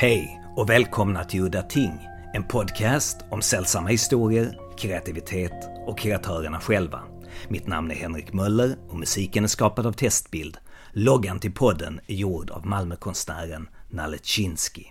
Hej och välkomna till Udda Ting, en podcast om sällsamma historier, kreativitet och kreatörerna själva. Mitt namn är Henrik Möller och musiken är skapad av Testbild. Loggan till podden är gjord av Malmökonstnären Nalle Chinsky.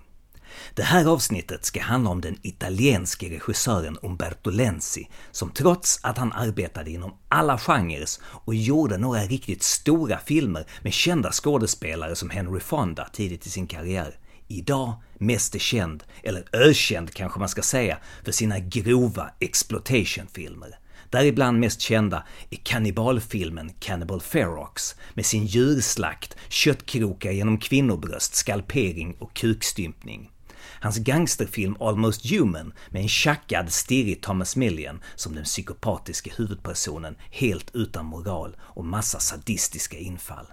Det här avsnittet ska handla om den italienske regissören Umberto Lenzi, som trots att han arbetade inom alla genrer och gjorde några riktigt stora filmer med kända skådespelare som Henry Fonda tidigt i sin karriär, idag mest är känd, eller ökänd kanske man ska säga, för sina grova exploitationfilmer. Däribland mest kända är kannibalfilmen Cannibal Ferox med sin djurslakt, köttkrokar genom kvinnobröst, skalpering och kukstympning. Hans gangsterfilm Almost Human med en tjackad, stirrig Thomas Millian som den psykopatiska huvudpersonen helt utan moral och massa sadistiska infall.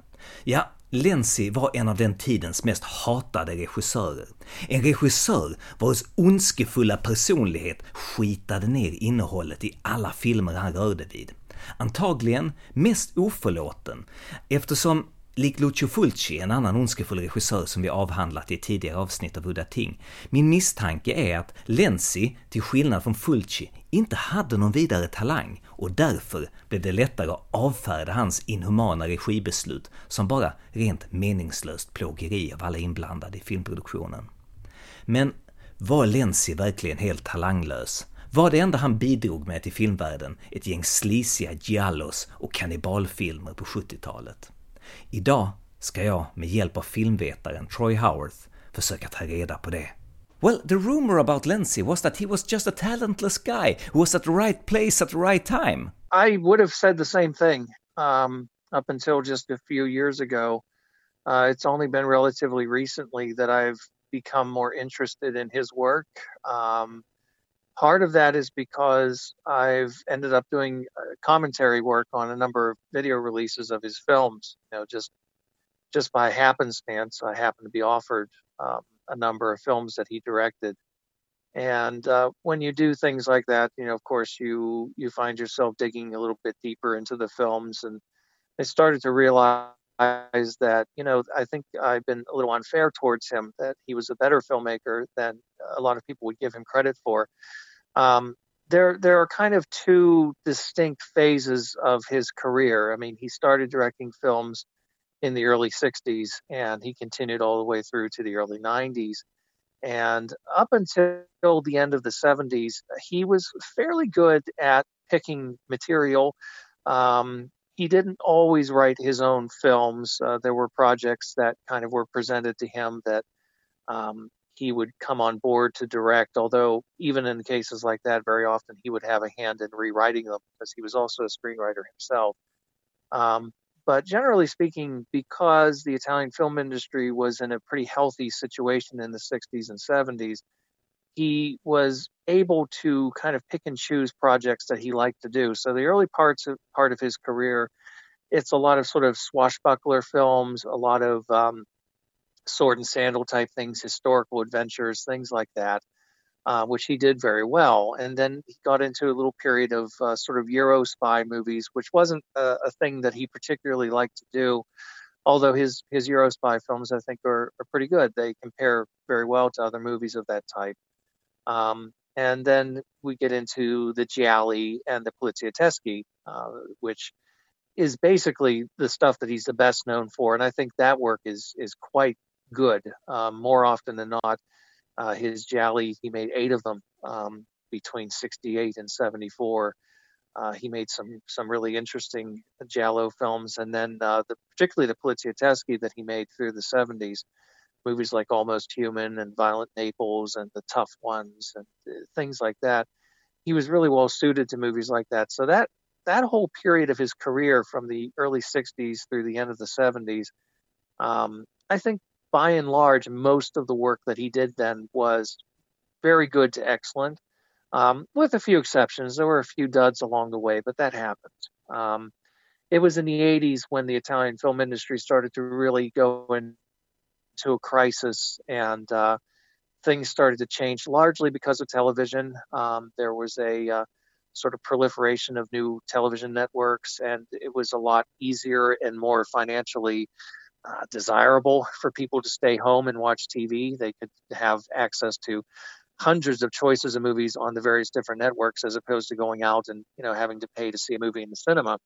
Ja, Lenzi var en av den tidens mest hatade regissörer. En regissör vars ondskefulla personlighet skitade ner innehållet i alla filmer han rörde vid. Antagligen mest oförlåten, eftersom Lik Lucio Fulci, en annan ondskefull regissör som vi avhandlat i tidigare avsnitt av Udda Ting. Min misstanke är att Lenzi, till skillnad från Fulci, inte hade någon vidare talang och därför blev det lättare att avfärda hans inhumana regibeslut som bara rent meningslöst plågeri av alla inblandade i filmproduktionen. Men var Lenzi verkligen helt talanglös? Var det enda han bidrog med till filmvärlden ett gäng slisiga giallos och kannibalfilmer på 70-talet? Idag ska jag med hjälp av filmvetaren Troy Howarth försöka ta reda på det. Well, the rumor about Lenzi was that he was just a talentless guy who was at the right place at the right time. I would have said the same thing um, up until just a few years ago. Uh, it's only been relatively recently that I've become more interested in his work. Um, part of that is because I've ended up doing uh, commentary work on a number of video releases of his films. You know, just just by happenstance, I happen to be offered um, a number of films that he directed. And uh, when you do things like that, you know, of course, you you find yourself digging a little bit deeper into the films, and I started to realize that you know I think I've been a little unfair towards him that he was a better filmmaker than a lot of people would give him credit for. Um, there there are kind of two distinct phases of his career. I mean, he started directing films in the early 60s and he continued all the way through to the early 90s. And up until the end of the 70s, he was fairly good at picking material. Um, he didn't always write his own films. Uh, there were projects that kind of were presented to him that um, he would come on board to direct. Although, even in cases like that, very often he would have a hand in rewriting them because he was also a screenwriter himself. Um, but generally speaking, because the Italian film industry was in a pretty healthy situation in the 60s and 70s, he was able to kind of pick and choose projects that he liked to do. So the early parts of part of his career, it's a lot of sort of swashbuckler films, a lot of um, sword and sandal type things, historical adventures, things like that uh, which he did very well. And then he got into a little period of uh, sort of Euro spy movies, which wasn't a, a, thing that he particularly liked to do. Although his his Euro spy films, I think, are, are pretty good. They compare very well to other movies of that type. Um, and then we get into the Gialli and the Poliziotteschi, uh, which is basically the stuff that he's the best known for. And I think that work is is quite good. Um, more often than not, uh, his Gialli, he made eight of them um, between 68 and 74. Uh, he made some some really interesting Giallo films, and then uh, the, particularly the Poliziotteschi that he made through the 70s, movies like Almost Human and Violent Naples and The Tough Ones and uh, things like that. He was really well suited to movies like that. So that that whole period of his career from the early 60s through the end of the 70s, um, I think by and large, most of the work that he did then was very good to excellent, um, with a few exceptions. There were a few duds along the way, but that happened. Um, it was in the 80s when the Italian film industry started to really go into a crisis and uh, things started to change largely because of television. Um, there was a uh, sort of proliferation of new television networks, and it was a lot easier and more financially uh, desirable for people to stay home and watch TV. They could have access to hundreds of choices of movies on the various different networks as opposed to going out and you know having to pay to see a movie in the cinema.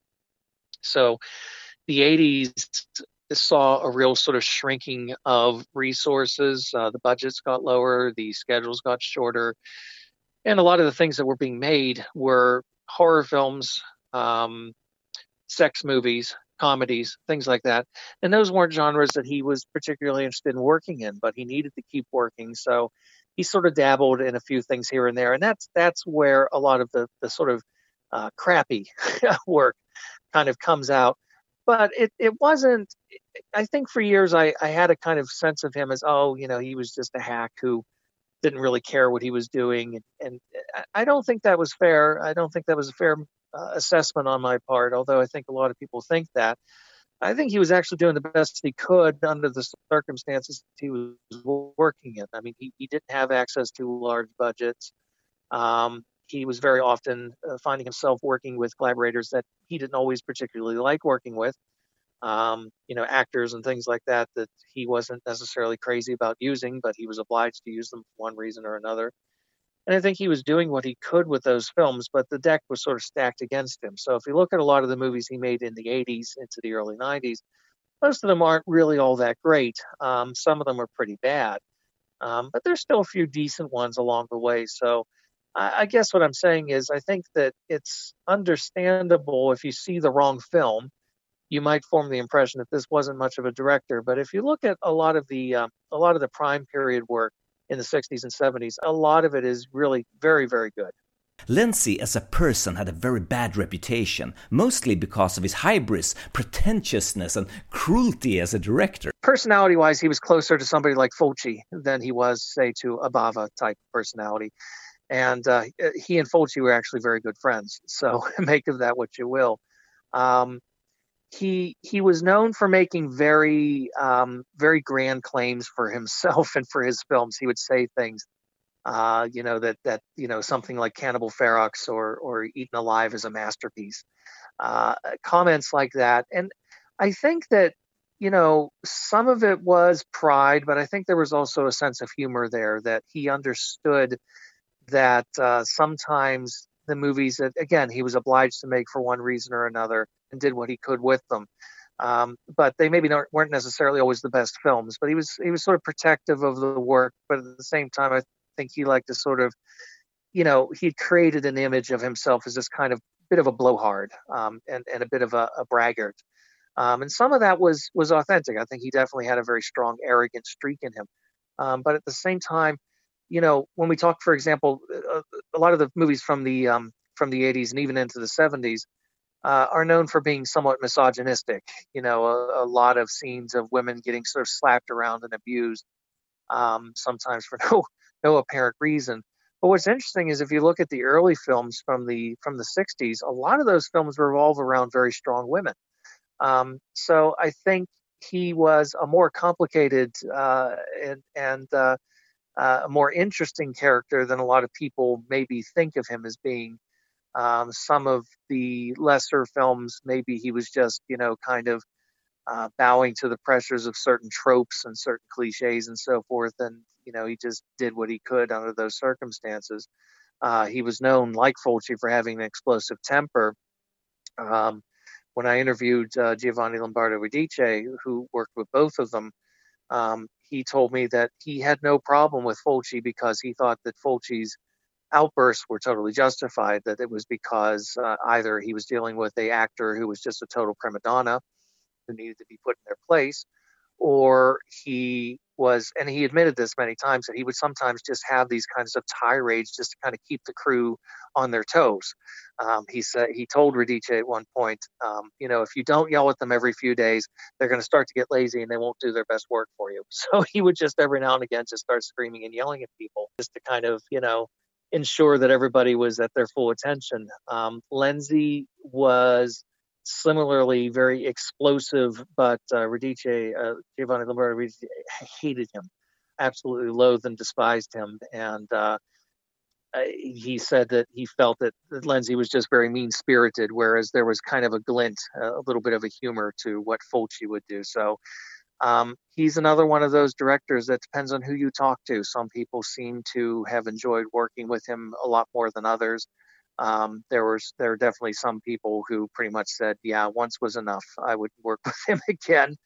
So the 80s saw a real sort of shrinking of resources. Uh, the budgets got lower, the schedules got shorter, and a lot of the things that were being made were horror films, um, sex movies, comedies, things like that. And those weren't genres that he was particularly interested in working in, but he needed to keep working. So he sort of dabbled in a few things here and there, and that's that's where a lot of the the sort of uh, crappy work kind of comes out. But it it wasn't. I think for years I I had a kind of sense of him as oh you know he was just a hack who didn't really care what he was doing, and, and I don't think that was fair. I don't think that was a fair uh, assessment on my part, although I think a lot of people think that. I think he was actually doing the best he could under the circumstances he was working in. I mean, he, he didn't have access to large budgets. Um, he was very often uh, finding himself working with collaborators that he didn't always particularly like working with. Um, you know, actors and things like that that he wasn't necessarily crazy about using, but he was obliged to use them for one reason or another. And I think he was doing what he could with those films, but the deck was sort of stacked against him. So if you look at a lot of the movies he made in the 80s into the early 90s, most of them aren't really all that great. Um, some of them are pretty bad, um, but there's still a few decent ones along the way. So I, I guess what I'm saying is I think that it's understandable if you see the wrong film, you might form the impression that this wasn't much of a director. But if you look at a lot of the uh, a lot of the prime period work in the 60s and 70s. A lot of it is really very, very good. Lenzi, as a person had a very bad reputation, mostly because of his hybris, pretentiousness, and cruelty as a director. Personality wise, he was closer to somebody like Fulci than he was, say, to a Bava type personality. And uh, he and Fulci were actually very good friends. So make of that what you will. Um, he he was known for making very um, very grand claims for himself and for his films. He would say things, uh, you know, that that you know something like Cannibal Ferox or or Eaten Alive is a masterpiece. Uh, comments like that, and I think that you know some of it was pride, but I think there was also a sense of humor there that he understood that uh, sometimes the movies that again he was obliged to make for one reason or another and did what he could with them. Um, but they maybe weren't necessarily always the best films. But he was he was sort of protective of the work, but at the same time, I think he liked to sort of, you know, he created an image of himself as this kind of bit of a blowhard um, and and a bit of a, a braggart. Um, and some of that was was authentic. I think he definitely had a very strong arrogant streak in him. Um, but at the same time, you know, when we talk, for example, a, uh, a lot of the movies from the um, from the 80s and even into the 70s uh, are known for being somewhat misogynistic. You know, a, a, lot of scenes of women getting sort of slapped around and abused, um, sometimes for no no apparent reason. But what's interesting is if you look at the early films from the from the 60s, a lot of those films revolve around very strong women. Um, so I think he was a more complicated uh, and, and uh, uh, a more interesting character than a lot of people maybe think of him as being. Um, some of the lesser films, maybe he was just, you know, kind of uh, bowing to the pressures of certain tropes and certain cliches and so forth. And, you know, he just did what he could under those circumstances. Uh, he was known, like Fulci, for having an explosive temper. Um, when I interviewed uh, Giovanni Lombardo Radice, who worked with both of them, um, he told me that he had no problem with Fulci because he thought that Fulci's outbursts were totally justified, that it was because uh, either he was dealing with a actor who was just a total prima donna who needed to be put in their place, or he was, and he admitted this many times, that he would sometimes just have these kinds of tirades just to kind of keep the crew on their toes. Um, he said he told Radice at one point, um, you know, if you don't yell at them every few days, they're going to start to get lazy and they won't do their best work for you. So he would just every now and again just start screaming and yelling at people just to kind of, you know, ensure that everybody was at their full attention. Um, Lenzi was similarly very explosive, but uh, Radice, uh, Giovanni Lombardo Radice hated him, absolutely loathed and despised him. And uh, he said that he felt that, Lenzi was just very mean spirited, whereas there was kind of a glint, a little bit of a humor to what Fulci would do. So Um, he's another one of those directors that depends on who you talk to. Some people seem to have enjoyed working with him a lot more than others. Um, there was there are definitely some people who pretty much said, "Yeah, once was enough. I would work with him again."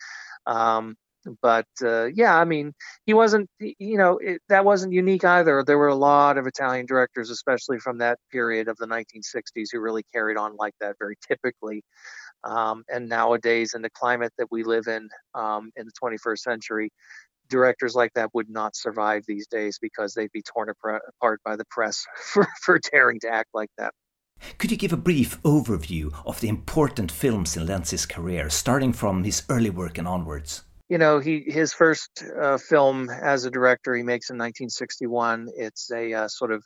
Um, but uh, yeah, I mean, he wasn't, you know, it, that wasn't unique either. There were a lot of Italian directors, especially from that period of the 1960s, who really carried on like that very typically. Um, and nowadays, in the climate that we live in um, in the 21st century, directors like that would not survive these days because they'd be torn apart by the press for, for daring to act like that. Could you give a brief overview of the important films in Lenzi's career, starting from his early work and onwards? You know, he his first uh, film as a director he makes in 1961. It's a uh, sort of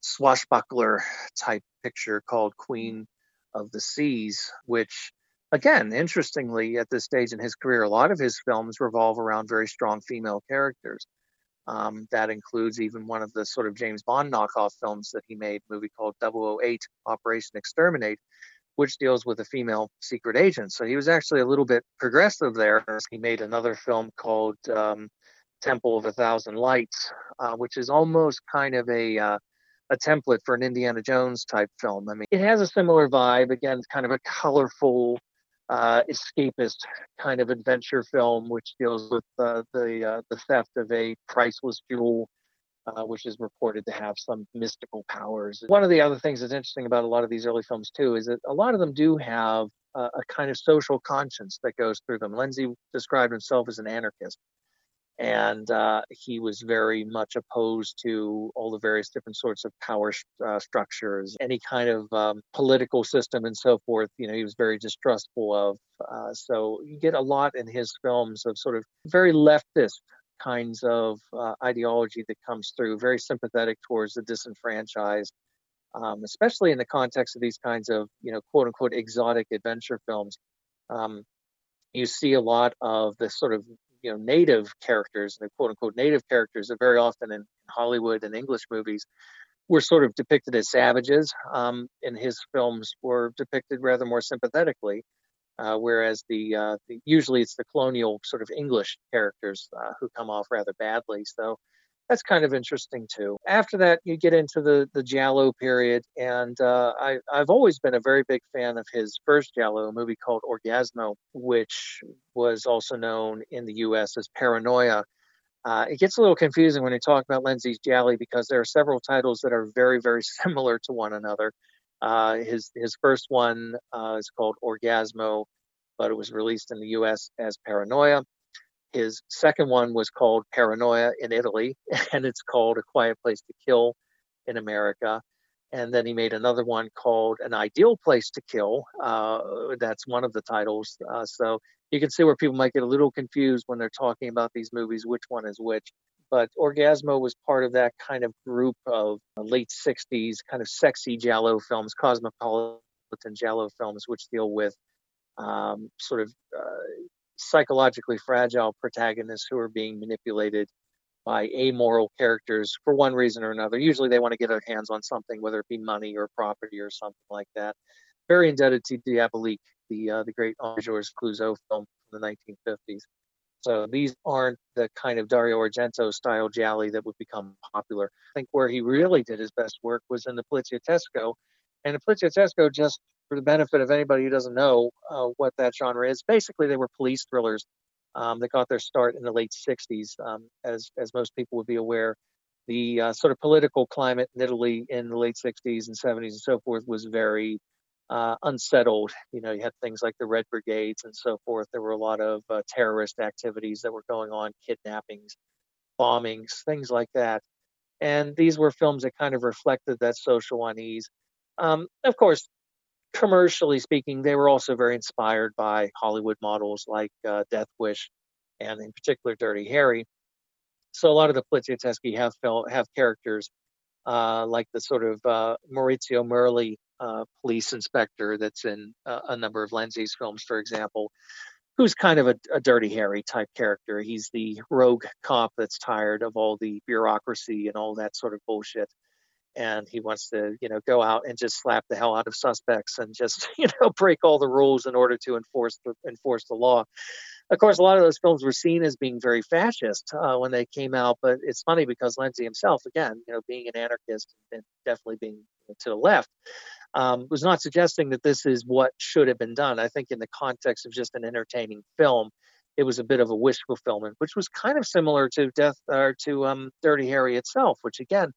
swashbuckler type picture called Queen of the Seas, which again, interestingly, at this stage in his career, a lot of his films revolve around very strong female characters. Um, that includes even one of the sort of James Bond knockoff films that he made, a movie called 008 Operation Exterminate, which deals with a female secret agent. So he was actually a little bit progressive there. He made another film called um, Temple of a Thousand Lights, uh, which is almost kind of a uh, a template for an Indiana Jones type film. I mean, it has a similar vibe. Again, kind of a colorful, uh, escapist kind of adventure film, which deals with uh, the uh, the theft of a priceless jewel, uh, which is reported to have some mystical powers. One of the other things that's interesting about a lot of these early films too is that a lot of them do have a, a kind of social conscience that goes through them. Lenzi described himself as an anarchist and uh, he was very much opposed to all the various different sorts of power uh, structures, any kind of um, political system, and so forth. You know, he was very distrustful of. Uh, so you get a lot in his films of sort of very leftist kinds of uh, ideology that comes through, very sympathetic towards the disenfranchised. Um, especially in the context of these kinds of, you know, quote unquote exotic adventure films, um, you see a lot of this sort of you know native characters, the quote unquote native characters that very often in Hollywood and English movies were sort of depicted as savages. Um, in his films, were depicted rather more sympathetically, uh, whereas the, uh, the, usually it's the colonial sort of English characters uh, who come off rather badly. So that's kind of interesting too. After that, you get into the the Giallo period, and uh, I, I've always been a very big fan of his first Giallo, a movie called Orgasmo, which was also known in the U.S. as Paranoia. Uh, it gets a little confusing when you talk about Lenzi's Gialli because there are several titles that are very, very similar to one another. Uh, his his first one uh, is called Orgasmo, but it was released in the U.S. as Paranoia. His second one was called Paranoia in Italy, and it's called A Quiet Place to Kill in America. And then he made another one called An Ideal Place to Kill. Uh, that's one of the titles. Uh, so you can see where people might get a little confused when they're talking about these movies, which one is which. But Orgasmo was part of that kind of group of late 60s kind of sexy Giallo films, cosmopolitan Giallo films, which deal with um, sort of uh, psychologically fragile protagonists who are being manipulated by amoral characters for one reason or another. Usually they want to get their hands on something, whether it be money or property or something like that. Very indebted to Diabolique, the uh, the great Georges Clouzot film from the 1950s. So these aren't the kind of Dario Argento style gialli that would become popular. I think where he really did his best work was in the Poliziottesco, and the Poliziottesco just for the benefit of anybody who doesn't know uh, what that genre is, basically they were police thrillers um, that got their start in the late 60s. Um, as as most people would be aware, the uh, sort of political climate in Italy in the late 60s and 70s and so forth was very uh, unsettled. You know, you had things like the Red Brigades and so forth. There were a lot of uh, terrorist activities that were going on, kidnappings, bombings, things like that. And these were films that kind of reflected that social unease. Um, of course, commercially speaking, they were also very inspired by Hollywood models like uh, Death Wish and, in particular, Dirty Harry. So a lot of the Poliziotteschi have have characters uh, like the sort of uh, Maurizio Merli uh, police inspector that's in a number of Lenzi's films, for example, who's kind of a, a Dirty Harry type character. He's the rogue cop that's tired of all the bureaucracy and all that sort of bullshit and he wants to you know go out and just slap the hell out of suspects and just you know break all the rules in order to enforce the enforce the law of course, a lot of those films were seen as being very fascist uh, when they came out. But it's funny because Lenzi himself, again, you know, being an anarchist and definitely being to the left, um, was not suggesting that this is what should have been done. I think in the context of just an entertaining film, it was a bit of a wish fulfillment, which was kind of similar to Death or to um, Dirty Harry itself, which again,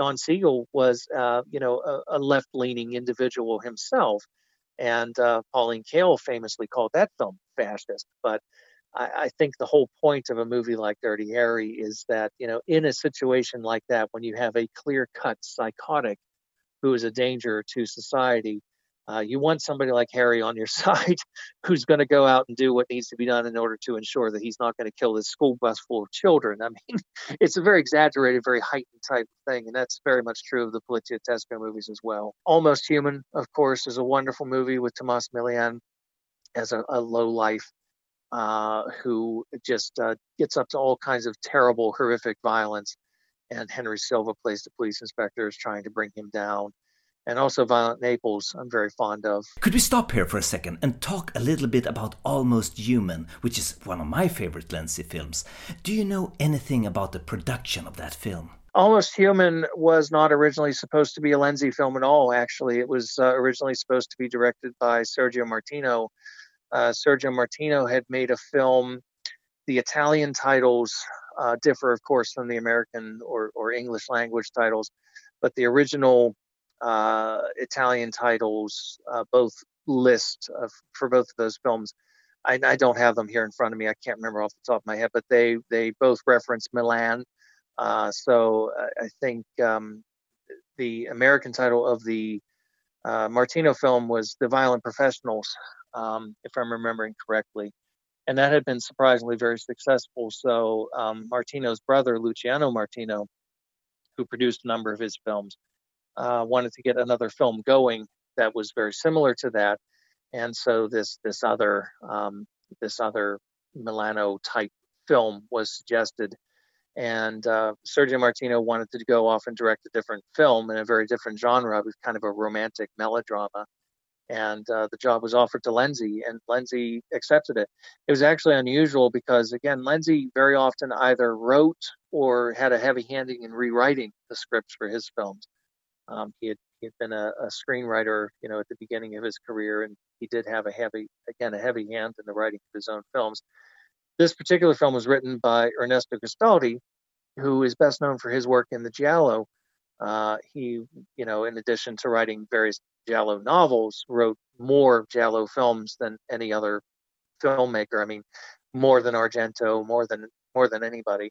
Don Siegel was, uh, you know, a, a left-leaning individual himself, and uh, Pauline Kael famously called that film fascist. But I, I, think the whole point of a movie like Dirty Harry is that, you know, in a situation like that, when you have a clear-cut psychotic who is a danger to society, uh, you want somebody like Harry on your side who's going to go out and do what needs to be done in order to ensure that he's not going to kill this school bus full of children. I mean, it's a very exaggerated, very heightened type of thing, and that's very much true of the Polizia Tesco movies as well. Almost Human, of course, is a wonderful movie with Tomas Milian as a, a low life uh, who just uh, gets up to all kinds of terrible, horrific violence. And Henry Silva plays the police inspector, is trying to bring him down and also Violent Naples, I'm very fond of. Could we stop here for a second and talk a little bit about Almost Human, which is one of my favorite Lenzi films? Do you know anything about the production of that film? Almost Human was not originally supposed to be a Lenzi film at all, actually. It was uh, originally supposed to be directed by Sergio Martino. Uh, Sergio Martino had made a film. The Italian titles uh, differ, of course, from the American or, or English language titles, but the original uh, Italian titles, uh, both list of, for both of those films. I, I, don't have them here in front of me. I can't remember off the top of my head, but they they both reference Milan. Uh, so I think um, the American title of the uh, Martino film was The Violent Professionals, um, if I'm remembering correctly. And that had been surprisingly very successful. So um, Martino's brother, Luciano Martino, who produced a number of his films, uh, wanted to get another film going that was very similar to that, and so this this other um, this other Milano type film was suggested, and uh, Sergio Martino wanted to go off and direct a different film in a very different genre. Kind of a romantic melodrama, and uh, the job was offered to Lenzi, and Lenzi accepted it. It was actually unusual because again, Lenzi very often either wrote or had a heavy handing in rewriting the scripts for his films. Um, he had he had been a, a, screenwriter, you know, at the beginning of his career, and he did have a heavy, again, a heavy hand in the writing of his own films. This particular film was written by Ernesto Gastaldi, who is best known for his work in the Giallo. Uh, he, you know, in addition to writing various Giallo novels, wrote more Giallo films than any other filmmaker. I mean, more than Argento, more than more than anybody.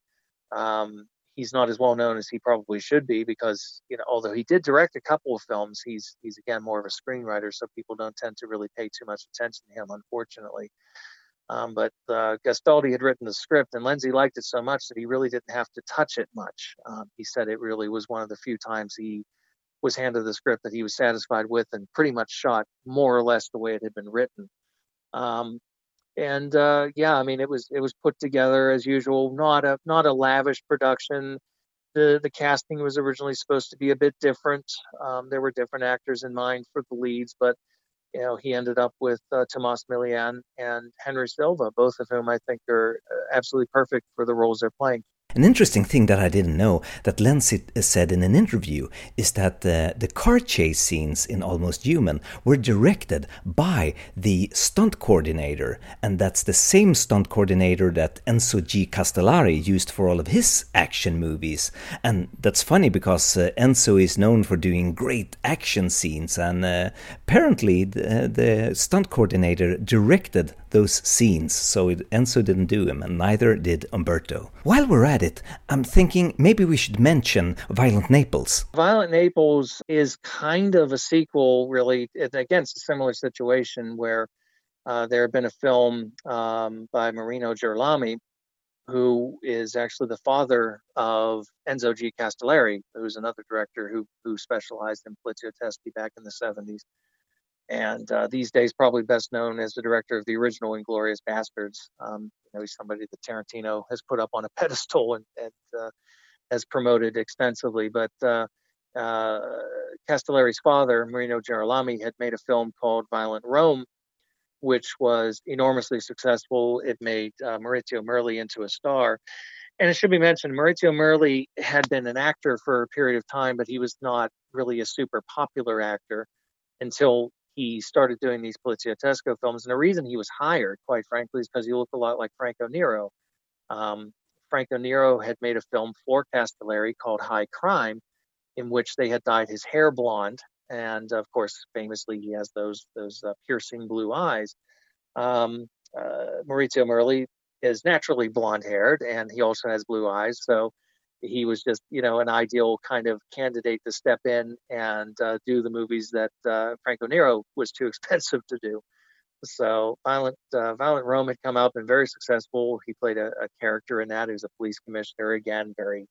Um, he's not as well known as he probably should be because you know although he did direct a couple of films he's he's again more of a screenwriter so people don't tend to really pay too much attention to him unfortunately. Um, but uh, Gastaldi had written the script and Lenzi liked it so much that he really didn't have to touch it much. Um, he said it really was one of the few times he was handed the script that he was satisfied with and pretty much shot more or less the way it had been written. Um, and uh, yeah, I mean, it was it was put together as usual, not a not a lavish production. The the casting was originally supposed to be a bit different. Um, there were different actors in mind for the leads, but you know, he ended up with uh, Tomas Milian and Henry Silva, both of whom I think are uh, absolutely perfect for the roles they're playing. An interesting thing that I didn't know that Lenzi said in an interview is that the, the car chase scenes in Almost Human were directed by the stunt coordinator, and that's the same stunt coordinator that Enzo G. Castellari used for all of his action movies. And that's funny because uh, Enzo is known for doing great action scenes, and uh, apparently the, the stunt coordinator directed those scenes, so it, Enzo didn't do them, and neither did Umberto. While we're at it, I'm thinking maybe we should mention Violent Naples. Violent Naples is kind of a sequel, really. Again, it's a similar situation where uh, there had been a film um, by Marino Girolami, who is actually the father of Enzo G. Castellari, who's another director who who specialized in Polizio Teschi back in the 70s and uh, these days probably best known as the director of the original Inglourious Basterds. Um, you know, he's somebody that Tarantino has put up on a pedestal and, and uh, has promoted extensively. But uh, uh, Castellari's father, Marino Girolami, had made a film called Violent Rome, which was enormously successful. It made uh, Maurizio Merli into a star. And it should be mentioned, Maurizio Merli had been an actor for a period of time, but he was not really a super popular actor until he started doing these Poliziottesco films. And the reason he was hired, quite frankly, is because he looked a lot like Franco Nero. Um, Franco Nero had made a film for Castellari called High Crime, in which they had dyed his hair blonde, and of course, famously, he has those those uh, piercing blue eyes. Um, uh, Maurizio Merli is naturally blonde haired, and he also has blue eyes, so he was just you know an ideal kind of candidate to step in and uh, do the movies that uh, Franco Nero was too expensive to do. So Violent uh, Violent Rome had come out and very successful. He played a, a character in that. Was a police commissioner again, very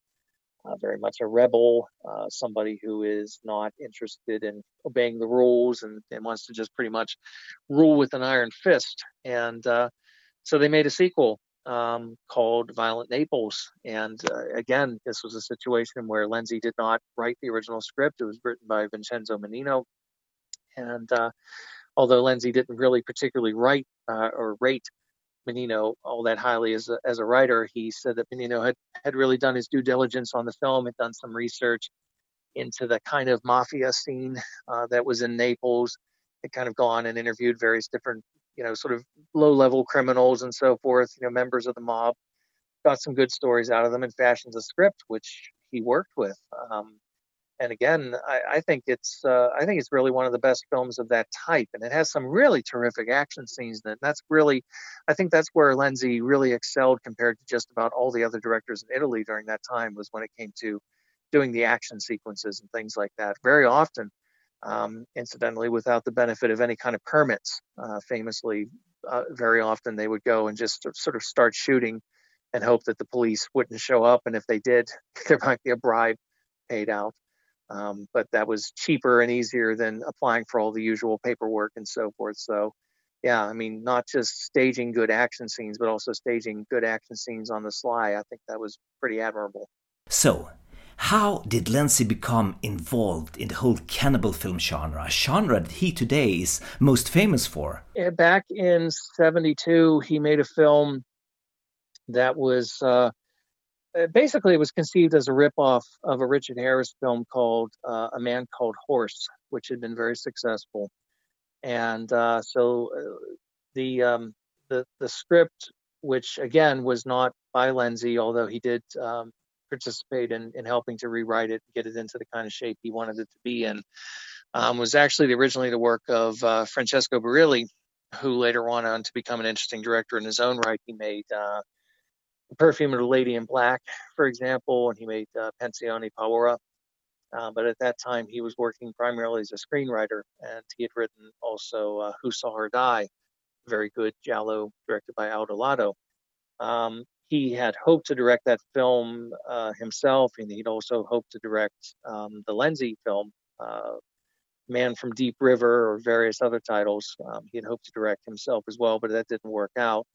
uh, very much a rebel, uh, somebody who is not interested in obeying the rules and, and, wants to just pretty much rule with an iron fist. And uh, so they made a sequel um, called Violent Naples. And uh, again, this was a situation where Lenzi did not write the original script. It was written by Vincenzo Mannino. And uh, although Lenzi didn't really particularly write uh, or rate Mannino all that highly as a, as a writer. He said that Mannino had, had really done his due diligence on the film, had done some research into the kind of mafia scene uh, that was in Naples, had kind of gone and interviewed various different, you know, sort of low level criminals and so forth, you know, members of the mob. Got some good stories out of them and fashions a script, which he worked with. Um, and again, I, I think it's uh, I think it's really one of the best films of that type, and it has some really terrific action scenes. And that's really, I think that's where Lenzi really excelled compared to just about all the other directors in Italy during that time was when it came to doing the action sequences and things like that. Very often, um, incidentally, without the benefit of any kind of permits. Uh, famously, uh, very often they would go and just sort of start shooting and hope that the police wouldn't show up, and if they did, there might be a bribe paid out. Um, but that was cheaper and easier than applying for all the usual paperwork and so forth. So, yeah, I mean, not just staging good action scenes, but also staging good action scenes on the sly. I think that was pretty admirable. So, how did Lenzi become involved in the whole cannibal film genre, a genre that he today is most famous for? Back in 72, he made a film that was uh, uh, basically it was conceived as a ripoff of a Richard Harris film called uh, A Man Called Horse, which had been very successful. And uh, so uh, the um, the the script, which again was not by Lenzi, although he did um, participate in, in helping to rewrite it, get it into the kind of shape he wanted it to be in, um, was actually originally the work of uh, Francesco Barilli, who later went on to become an interesting director in his own right. He made uh, Perfume of the Lady in Black, for example, and he made uh, Pensione Paura. Uh, but at that time, he was working primarily as a screenwriter, and he had written also uh, Who Saw Her Die, very good giallo directed by Aldo Lado. Um, he had hoped to direct that film uh, himself, and he'd also hoped to direct um, the Lenzi film, uh, Man from Deep River, or various other titles. Um, he had hoped to direct himself as well, but that didn't work out.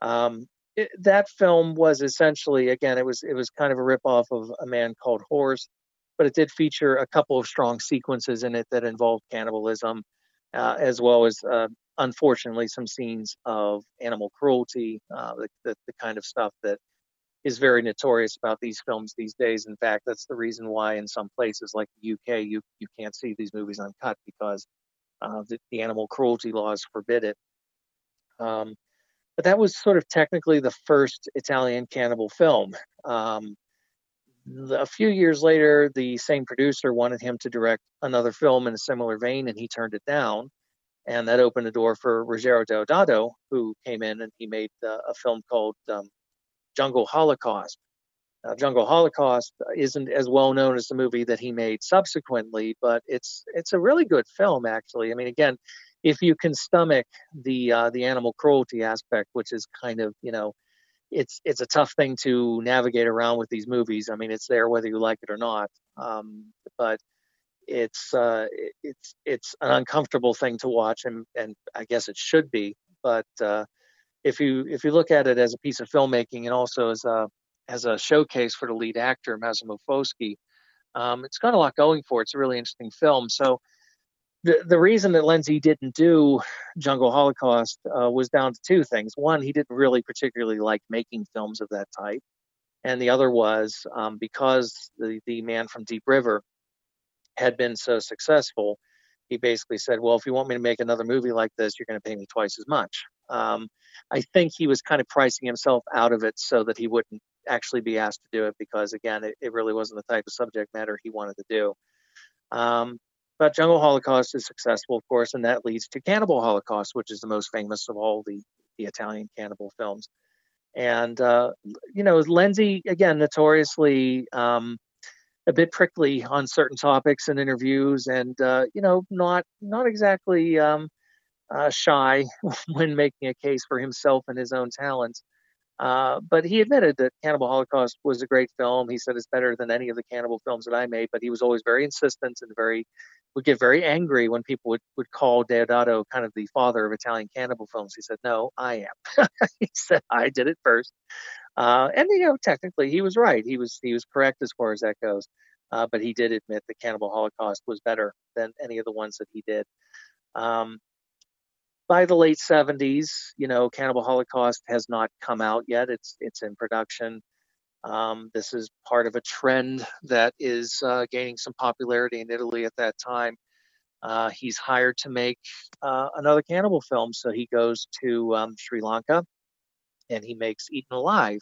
Um, it, that film was essentially again it was it was kind of a ripoff of a man called horse but it did feature a couple of strong sequences in it that involved cannibalism uh, as well as uh, unfortunately some scenes of animal cruelty uh, the, the, the, kind of stuff that is very notorious about these films these days in fact that's the reason why in some places like the uk you, you can't see these movies uncut because uh, the, the animal cruelty laws forbid it um, but that was sort of technically the first Italian cannibal film. Um, a few years later, the same producer wanted him to direct another film in a similar vein, and he turned it down. And that opened the door for Ruggero Deodato, who came in and he made uh, a film called um, Jungle Holocaust. Uh, Jungle Holocaust isn't as well known as the movie that he made subsequently, but it's it's a really good film actually. I mean, again, if you can stomach the uh, the animal cruelty aspect, which is kind of you know, it's it's a tough thing to navigate around with these movies. I mean, it's there whether you like it or not, um, but it's uh, it's it's an uncomfortable thing to watch, and and I guess it should be. But uh, if you if you look at it as a piece of filmmaking and also as a as a showcase for the lead actor Massimo Foschi, um, it's got a lot going for it. It's a really interesting film. So the the reason that Lenzi didn't do Jungle Holocaust uh, was down to two things. One, he didn't really particularly like making films of that type, and the other was um, because the the man from Deep River had been so successful. He basically said, "Well, if you want me to make another movie like this, you're going to pay me twice as much." Um, I think he was kind of pricing himself out of it so that he wouldn't actually be asked to do it because, again, it, it really wasn't the type of subject matter he wanted to do. Um, but Jungle Holocaust is successful, of course, and that leads to Cannibal Holocaust, which is the most famous of all the, the Italian cannibal films. And, uh, you know, Lenzi, again, notoriously um, a bit prickly on certain topics and interviews and, uh, you know, not, not exactly um, uh, shy when making a case for himself and his own talents. Uh, but he admitted that Cannibal Holocaust was a great film. He said it's better than any of the cannibal films that I made, but he was always very insistent and very would get very angry when people would, would call Deodato kind of the father of Italian cannibal films. He said, No, I am. he said, I did it first. Uh, and you know, technically he was right. He was he was correct as far as that goes. Uh, but he did admit the Cannibal Holocaust was better than any of the ones that he did. Um, by the late 70s, you know, Cannibal Holocaust has not come out yet. It's it's in production. Um, this is part of a trend that is uh, gaining some popularity in Italy at that time. Uh, he's hired to make uh, another cannibal film, so he goes to um, Sri Lanka and he makes Eaten Alive.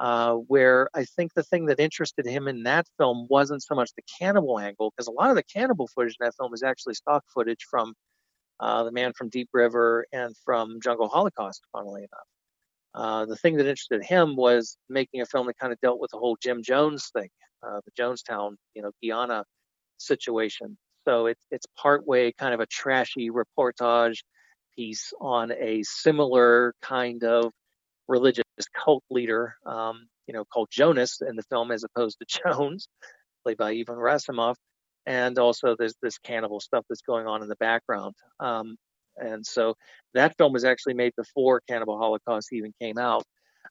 Uh, where I think the thing that interested him in that film wasn't so much the cannibal angle, because a lot of the cannibal footage in that film is actually stock footage from uh, the man from Deep River, and from Jungle Holocaust, funnily enough. Uh, the thing that interested him was making a film that kind of dealt with the whole Jim Jones thing, uh, the Jonestown, you know, Guyana situation. So it's it's partway kind of a trashy reportage piece on a similar kind of religious cult leader, um, you know, called Jonas in the film as opposed to Jones, played by Ivan Rassimov. and also there's this cannibal stuff that's going on in the background. Um, and so that film was actually made before Cannibal Holocaust even came out.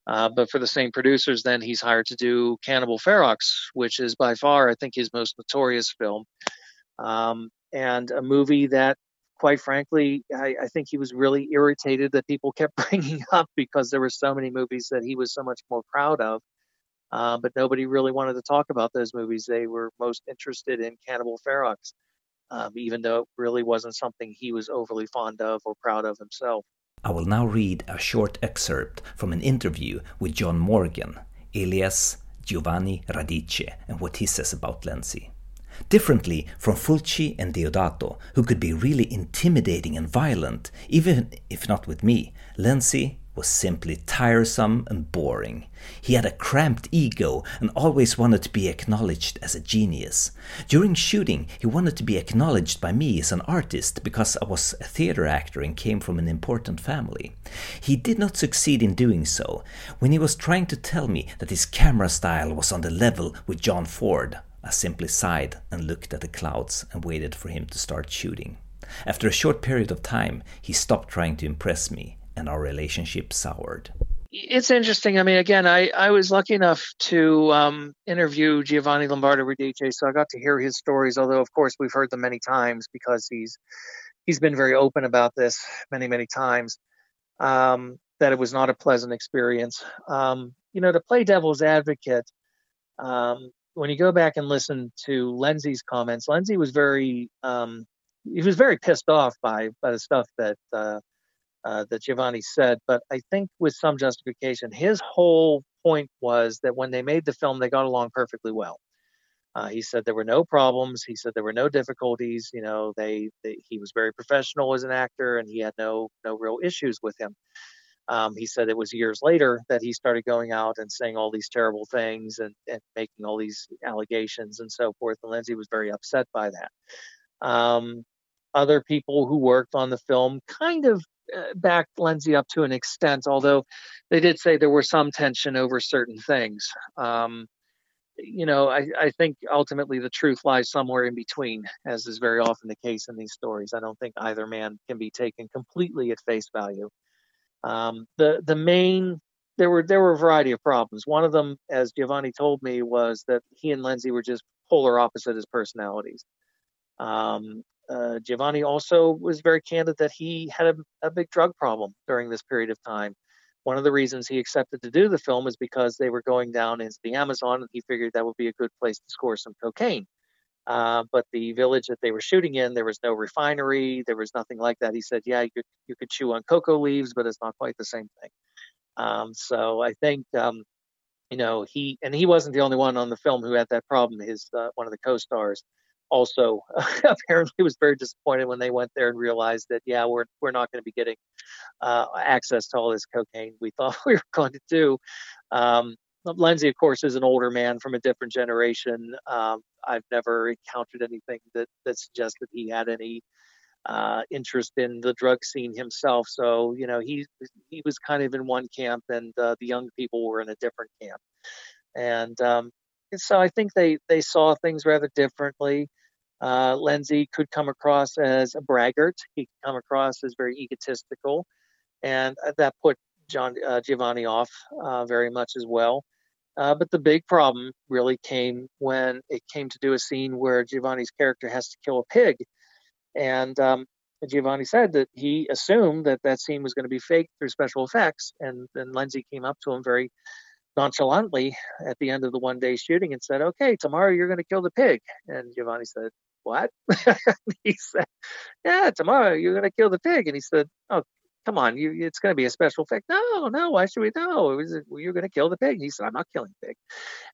Uh, but for the same producers, then he's hired to do Cannibal Ferox, which is by far, I think, his most notorious film, um, and a movie that, quite frankly, I, I, think he was really irritated that people kept bringing up because there were so many movies that he was so much more proud of uh, but nobody really wanted to talk about those movies. They were most interested in Cannibal Ferox, um, even though it really wasn't something he was overly fond of or proud of himself. I will now read a short excerpt from an interview with John Morghen, alias Giovanni Radice, and what he says about Lenzi. Differently from Fulci and Deodato, who could be really intimidating and violent, even if not with me, Lenzi was simply tiresome and boring. He had a cramped ego and always wanted to be acknowledged as a genius. During shooting, he wanted to be acknowledged by me as an artist because I was a theater actor and came from an important family. He did not succeed in doing so. When he was trying to tell me that his camera style was on the level with John Ford, I simply sighed and looked at the clouds and waited for him to start shooting. After a short period of time, he stopped trying to impress me and our relationship soured. It's interesting. I mean, again, I, I was lucky enough to um, interview Giovanni Lombardo Radice, so I got to hear his stories. Although, of course, we've heard them many times because he's he's been very open about this many many times. Um, that it was not a pleasant experience. Um, you know, to play devil's advocate, um, when you go back and listen to Lenzi's comments, Lenzi was very um, he was very pissed off by by the stuff that uh, uh, that Giovanni said, but I think with some justification. His whole point was that when they made the film, they got along perfectly well. Uh, he said there were no problems. He said there were no difficulties. You know, they, they, he was very professional as an actor, and he had no no real issues with him. Um, he said it was years later that he started going out and saying all these terrible things and, and making all these allegations and so forth. And Lenzi was very upset by that. Um, other people who worked on the film kind of uh, backed Lenzi up to an extent, although they did say there were some tension over certain things. Um, you know, I, I, think ultimately the truth lies somewhere in between, as is very often the case in these stories. I don't think either man can be taken completely at face value. Um, the the main there were there were a variety of problems. One of them, as Giovanni told me, was that he and Lenzi were just polar opposite as personalities. Um, uh, Giovanni also was very candid that he had a, a, big drug problem during this period of time. One of the reasons he accepted to do the film is because they were going down into the Amazon, and he figured that would be a good place to score some cocaine. Uh, but the village that they were shooting in, there was no refinery, there was nothing like that. He said, "Yeah, you could you could chew on cocoa leaves, but it's not quite the same thing." Um, so I think um, you know he and he wasn't the only one on the film who had that problem. His uh, one of the co-stars also apparently was very disappointed when they went there and realized that yeah we're we're not going to be getting uh, access to all this cocaine we thought we were going to do. Um, Lenzi, of course, is an older man from a different generation. Um, I've never encountered anything that that suggested he had any uh, interest in the drug scene himself. So you know he he was kind of in one camp, and uh, the young people were in a different camp. And um, and so I think they they saw things rather differently. Uh, Lenzi could come across as a braggart. He could come across as very egotistical, and uh, that put John uh, Giovanni off uh, very much as well. Uh, but the big problem really came when it came to do a scene where Giovanni's character has to kill a pig, and um, Giovanni said that he assumed that that scene was going to be faked through special effects, and then Lenzi came up to him very nonchalantly at the end of the one day shooting and said, Okay, tomorrow you're going to kill the pig. And Giovanni said, What? he said, Yeah, tomorrow you're going to kill the pig. And he said, Oh, come on, you, it's going to be a special effect. No, no, why should we know? You're going to kill the pig. He said, I'm not killing the pig.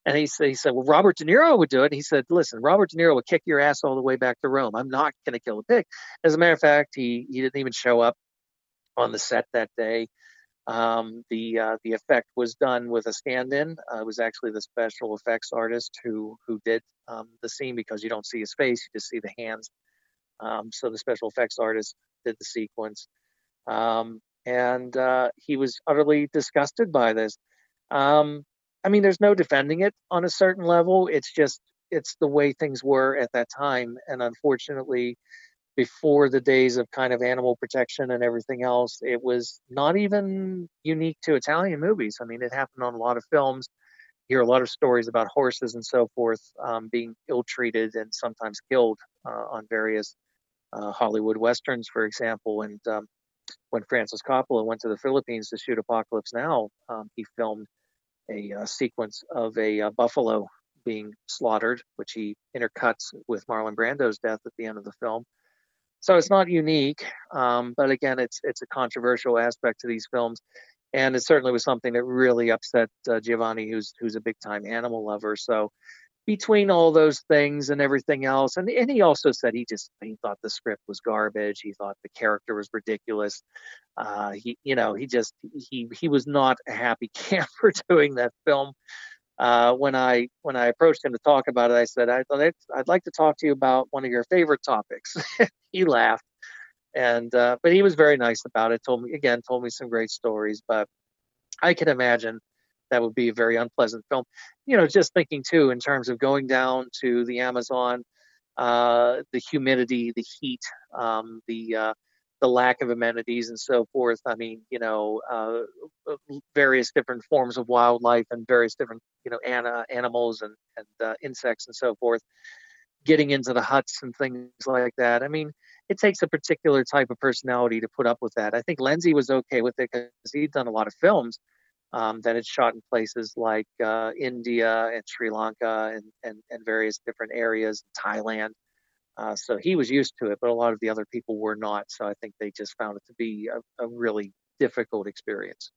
And he said, he said, Well, Robert De Niro would do it. And he said, Listen, Robert De Niro would kick your ass all the way back to Rome. I'm not going to kill the pig. As a matter of fact, he, he didn't even show up on the set that day. Um, the uh, the effect was done with a stand-in. Uh, it was actually the special effects artist who who did um, the scene because you don't see his face, you just see the hands. Um, so the special effects artist did the sequence, um, and uh, he was utterly disgusted by this. Um, I mean, there's no defending it on a certain level. It's just it's the way things were at that time, and unfortunately, before the days of kind of animal protection and everything else. It was not even unique to Italian movies. I mean, it happened on a lot of films. You hear a lot of stories about horses and so forth um, being ill treated and sometimes killed uh, on various uh, Hollywood westerns, for example. And um, when Francis Coppola went to the Philippines to shoot Apocalypse Now, um, he filmed a, uh, sequence of a, a uh, buffalo being slaughtered, which he intercuts with Marlon Brando's death at the end of the film. So it's not unique, um, but again, it's it's a controversial aspect to these films, and it certainly was something that really upset uh, Giovanni, who's who's a big time animal lover. So between all those things and everything else, and and he also said he just he thought the script was garbage. He thought the character was ridiculous. Uh, he you know he just he he was not a happy camper doing that film uh, when I when I approached him to talk about it, I said, I'd, I'd like to talk to you about one of your favorite topics. he laughed, and uh, but he was very nice about it. Told me again, told me some great stories. But I can imagine that would be a very unpleasant film. You know, just thinking too in terms of going down to the Amazon, uh, the humidity, the heat, um, the uh, the lack of amenities and so forth. I mean, you know, uh, uh, various different forms of wildlife and various different, you know, animals and, and uh, insects and so forth, getting into the huts and things like that. I mean, it takes a particular type of personality to put up with that. I think Lenzi was okay with it because he'd done a lot of films um, that had shot in places like uh, India and Sri Lanka and, and, and various different areas, Thailand. Uh, so he was used to it, but a lot of the other people were not. So I think they just found it to be a, a really difficult experience.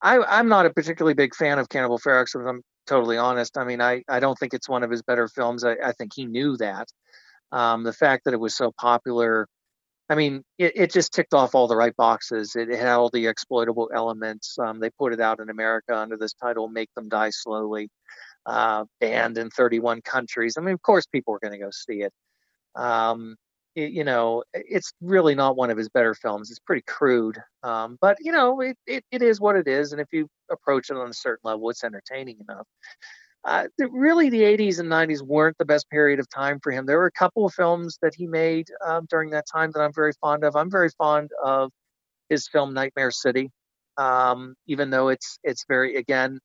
I, am not a particularly big fan of Cannibal Ferox, if I'm totally honest. I mean, I, I don't think it's one of his better films. I, I think he knew that. Um, the fact that it was so popular, I mean, it, it, just ticked off all the right boxes. It, it had all the exploitable elements. Um, they put it out in America under this title, Make Them Die Slowly, uh, banned in 31 countries. I mean, of course, people were going to go see it. Um, it, you know, it's really not one of his better films. It's pretty crude, um, but you know, it, it, it is what it is. And if you approach it on a certain level, it's entertaining enough. Uh, really, the 80s and 90s weren't the best period of time for him. There were a couple of films that he made um, during that time that I'm very fond of. I'm very fond of his film Nightmare City, um, even though it's it's very again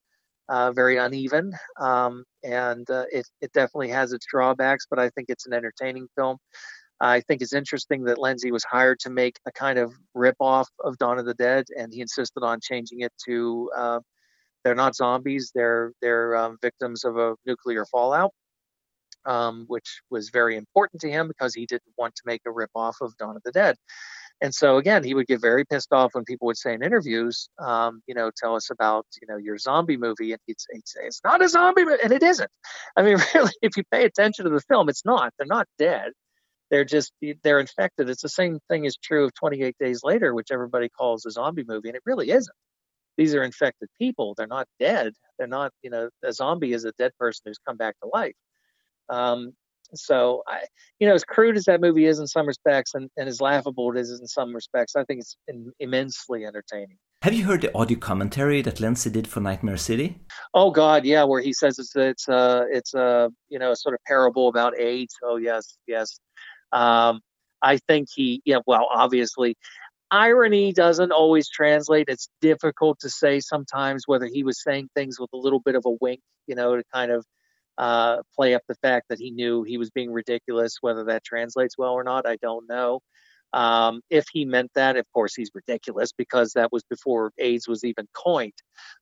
uh, very uneven, um, and uh, it it definitely has its drawbacks. But I think it's an entertaining film. I think it's interesting that Lenzi was hired to make a kind of rip-off of Dawn of the Dead, and he insisted on changing it to uh, they're not zombies; they're they're um, victims of a nuclear fallout, um, which was very important to him because he didn't want to make a rip-off of Dawn of the Dead. And so again, he would get very pissed off when people would say in interviews, um, you know, tell us about, you know, your zombie movie, and he'd say, he'd say, it's not a zombie, movie. and it isn't. I mean, really, if you pay attention to the film, it's not. They're not dead. They're just they're infected. It's the same thing is true of 28 Days Later, which everybody calls a zombie movie, and it really isn't. These are infected people. They're not dead. They're not, you know, a zombie is a dead person who's come back to life. Um, so I, you know, as crude as that movie is in some respects, and, and as laughable it is in some respects, I think it's in, immensely entertaining. Have you heard the audio commentary that Lenzi did for Nightmare City? Oh God, yeah, where he says it's it's a it's a you know a sort of parable about AIDS. Oh yes, yes. Um, I think he yeah well obviously irony doesn't always translate. It's difficult to say sometimes whether he was saying things with a little bit of a wink, you know, to kind of uh, play up the fact that he knew he was being ridiculous. Whether that translates well or not, I don't know. Um, if he meant that, of course, he's ridiculous because that was before AIDS was even coined.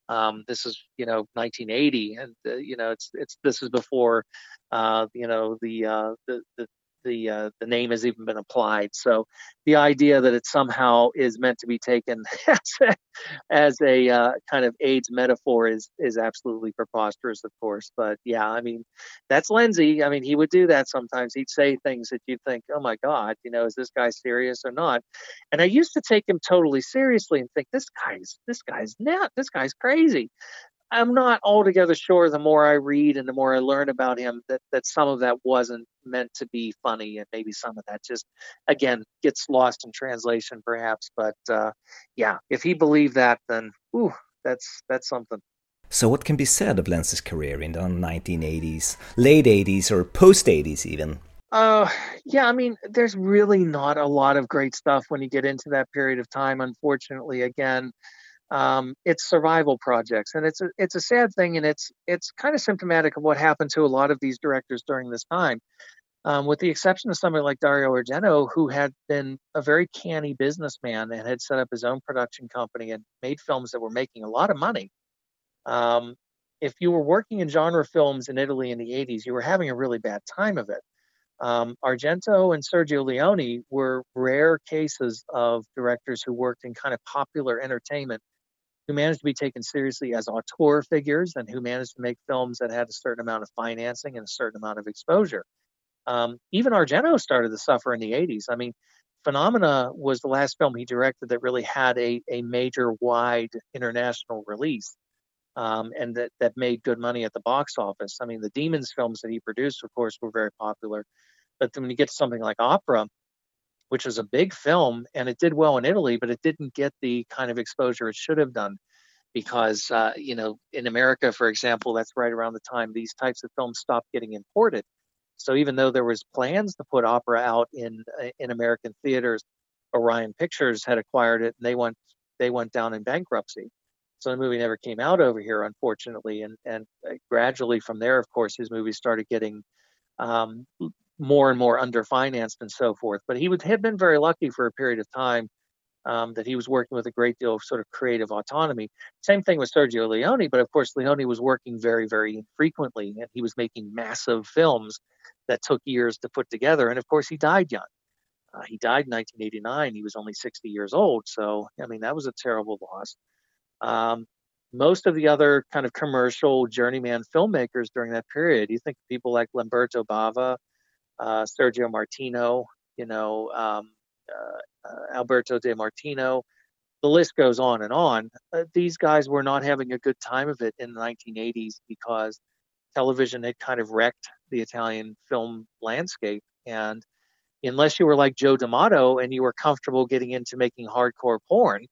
Um, this is, you know, 1980, and uh, you know, it's it's this is before, uh, you know, the, uh, the the the uh, the name has even been applied. So the idea that it somehow is meant to be taken as a, as a uh, kind of AIDS metaphor is is absolutely preposterous, of course. But yeah, I mean that's Lenzi. I mean he would do that sometimes. He'd say things that you'd think, oh my God, you know, is this guy serious or not? And I used to take him totally seriously and think this guy's this guy's not this guy's crazy. I'm not altogether sure the more I read and the more I learn about him that, that some of that wasn't meant to be funny and maybe some of that just again gets lost in translation perhaps. But uh, yeah, if he believed that then ooh, that's that's something. So what can be said of Lenzi's career in the 1980s, late 80s or post 80s even? Uh, yeah, I mean, there's really not a lot of great stuff when you get into that period of time. Unfortunately, again, um, it's survival projects, and it's a it's a sad thing, and it's it's kind of symptomatic of what happened to a lot of these directors during this time. Um, with the exception of somebody like Dario Argento, who had been a very canny businessman and had set up his own production company and made films that were making a lot of money. Um, if you were working in genre films in Italy in the 80s, you were having a really bad time of it. Um, Argento and Sergio Leone were rare cases of directors who worked in kind of popular entertainment who managed to be taken seriously as auteur figures and who managed to make films that had a certain amount of financing and a certain amount of exposure. Um, even Argento started to suffer in the 80s. I mean, Phenomena was the last film he directed that really had a, a major wide international release um, and that, that made good money at the box office. I mean, the Demons films that he produced, of course, were very popular. But when you get to something like Opera, which was a big film and it did well in Italy, but it didn't get the kind of exposure it should have done because, uh, you know, in America, for example, that's right around the time these types of films stopped getting imported. So even though there was plans to put opera out in in American theaters, Orion Pictures had acquired it and they went they went down in bankruptcy. So the movie never came out over here, unfortunately. And and uh, gradually from there, of course, his movies started getting um, more and more underfinanced and so forth. But he would have been very lucky for a period of time um, that he was working with a great deal of sort of creative autonomy. Same thing with Sergio Leone, but of course Leone was working very, very infrequently, and he was making massive films that took years to put together. And of course, he died young. Uh, he died in 1989. He was only 60 years old. So, I mean, that was a terrible loss. Um, most of the other kind of commercial journeyman filmmakers during that period, you think people like Lamberto Bava, uh, Sergio Martino, you know, um, uh, uh, Alberto De Martino. The list goes on and on. Uh, these guys were not having a good time of it in the 1980s because television had kind of wrecked the Italian film landscape. And unless you were like Joe D'Amato and you were comfortable getting into making hardcore porn,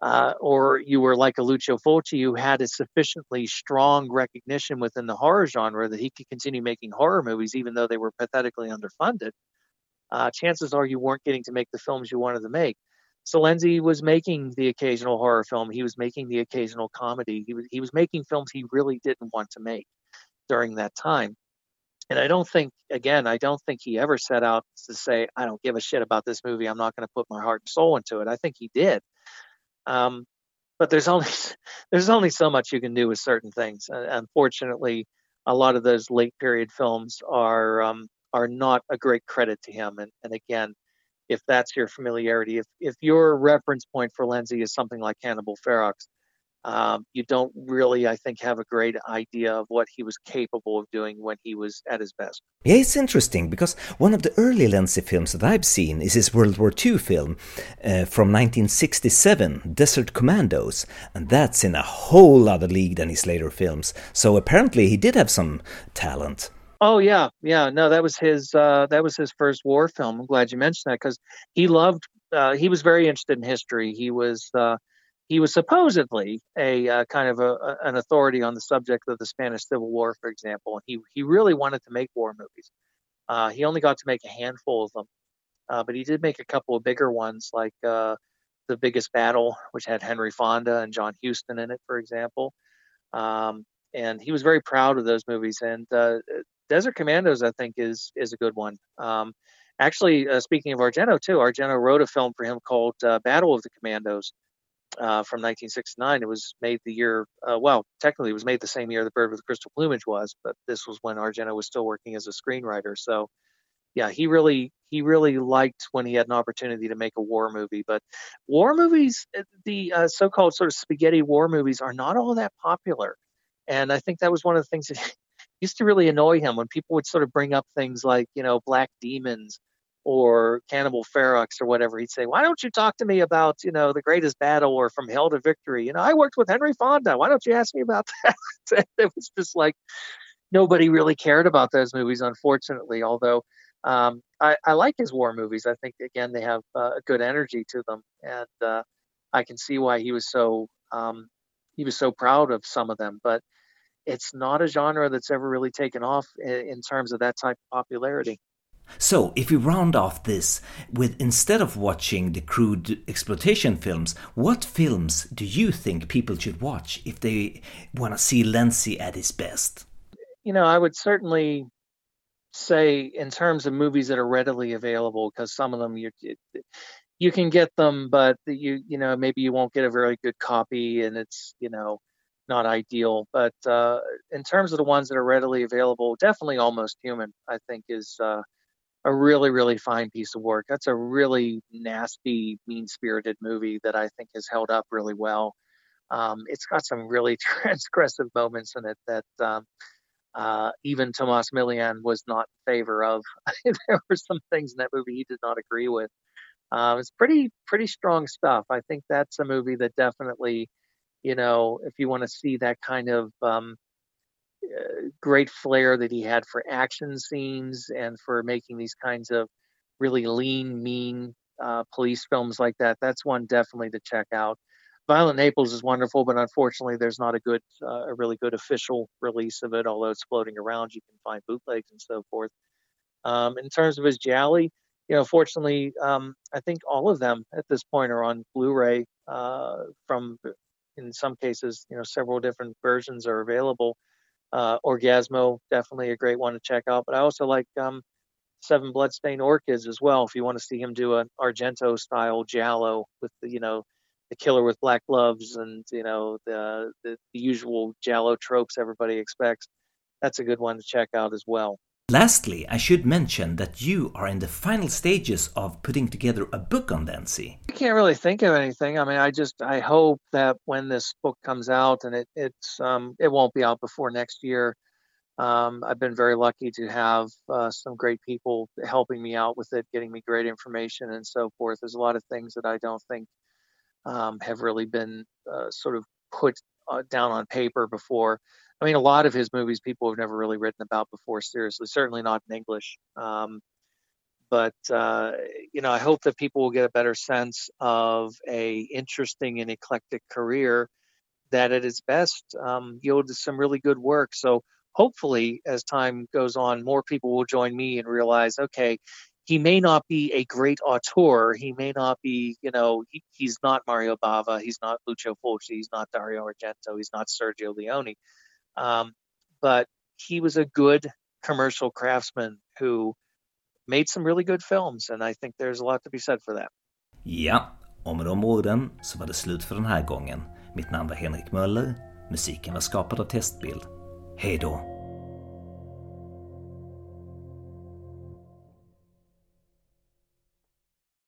uh, or you were like a Lucio Fulci who had a sufficiently strong recognition within the horror genre that he could continue making horror movies even though they were pathetically underfunded, uh, chances are you weren't getting to make the films you wanted to make. So Lenzi was making the occasional horror film. He was making the occasional comedy. He was he was making films he really didn't want to make during that time. And I don't think, again, I don't think he ever set out to say, I don't give a shit about this movie. I'm not going to put my heart and soul into it. I think he did. Um, but there's only there's only so much you can do with certain things. Unfortunately, a lot of those late period films are um, are not a great credit to him. And, and again, if that's your familiarity, if if your reference point for Lenzi is something like Cannibal Ferox, um, you don't really, I think, have a great idea of what he was capable of doing when he was at his best. Yeah, it's interesting because one of the early Lenzi films that I've seen is his World War II film uh, from 1967, Desert Commandos, and that's in a whole other league than his later films. So apparently, he did have some talent. Oh yeah, yeah. No, that was his. Uh, that was his first war film. I'm glad you mentioned that because he loved. Uh, he was very interested in history. He was. Uh, he was supposedly a uh, kind of a, a, an authority on the subject of the Spanish Civil War, for example. He he really wanted to make war movies. Uh, he only got to make a handful of them, uh, but he did make a couple of bigger ones, like uh, the Biggest Battle, which had Henry Fonda and John Huston in it, for example. Um, and he was very proud of those movies. And uh, Desert Commandos, I think, is is a good one. Um, actually, uh, speaking of Argento too, Argento wrote a film for him called Battle of the Commandos uh, from 1969. It was made the year, uh, well, technically it was made the same year The Bird with the Crystal Plumage was, but this was when Argento was still working as a screenwriter. So, yeah, he really he really liked when he had an opportunity to make a war movie. But war movies, uh, the uh, so-called sort of spaghetti war movies, are not all that popular. And I think that was one of the things that used to really annoy him when people would sort of bring up things like, you know, Black Demons or Cannibal Ferox or whatever, he'd say, "Why don't you talk to me about you know the greatest battle or from hell to victory?" You know, I worked with Henry Fonda. Why don't you ask me about that? it was just like nobody really cared about those movies, unfortunately. Although um, I, I, like his war movies. I think again they have uh, a good energy to them, and uh, I can see why he was so um, he was so proud of some of them. But it's not a genre that's ever really taken off in, in terms of that type of popularity. So, if we round off this with instead of watching the crude exploitation films, what films do you think people should watch if they want to see Lenzi at his best? You know, I would certainly say in terms of movies that are readily available, because some of them you you can get them, but you you know maybe you won't get a very good copy, and it's you know not ideal. But uh, in terms of the ones that are readily available, definitely Almost Human, I think is. Uh, a really really fine piece of work. That's a really nasty, mean spirited movie that I think has held up really well. Um, it's got some really transgressive moments in it that um, uh, even Tomas Milian was not in favor of. there were some things in that movie he did not agree with. Um, it's pretty pretty strong stuff. I think that's a movie that definitely, you know, if you want to see that kind of um, great flair that he had for action scenes and for making these kinds of really lean, mean uh, police films like that. That's one definitely to check out. Violent Naples is wonderful, but unfortunately, there's not a good, uh, a really good official release of it. Although it's floating around, you can find bootlegs and so forth. Um, in terms of his Gialli, you know, fortunately, um, I think all of them at this point are on Blu-ray. Uh, from, in some cases, you know, several different versions are available. Uh, Orgasmo, definitely a great one to check out. But I also like um, Seven Bloodstained Orchids as well. If you want to see him do an Argento style giallo with the, you know, the killer with black gloves and you know the, the the usual giallo tropes everybody expects, that's a good one to check out as well. Lastly, I should mention that you are in the final stages of putting together a book on Lenzi. I can't really think of anything. I mean, I just I hope that when this book comes out, and it it's um, it won't be out before next year. Um, I've been very lucky to have uh, some great people helping me out with it, getting me great information and so forth. There's a lot of things that I don't think um, have really been uh, sort of put uh, down on paper before. I mean, a lot of his movies people have never really written about before, seriously, certainly not in English. Um, but uh, you know, I hope that people will get a better sense of a interesting and eclectic career that, at its best, um, yielded some really good work. So hopefully, as time goes on, more people will join me and realize, okay, he may not be a great auteur. He may not be, you know, he, he's not Mario Bava. He's not Lucio Fulci. He's not Dario Argento. He's not Sergio Leone um, but he was a good commercial craftsman who made some really good films and I think there's a lot to be said for that. Ja, och med de orden så var det slut för den här gången. Mitt namn var Henrik Möller. Musiken var skapad av Testbild. Hej då!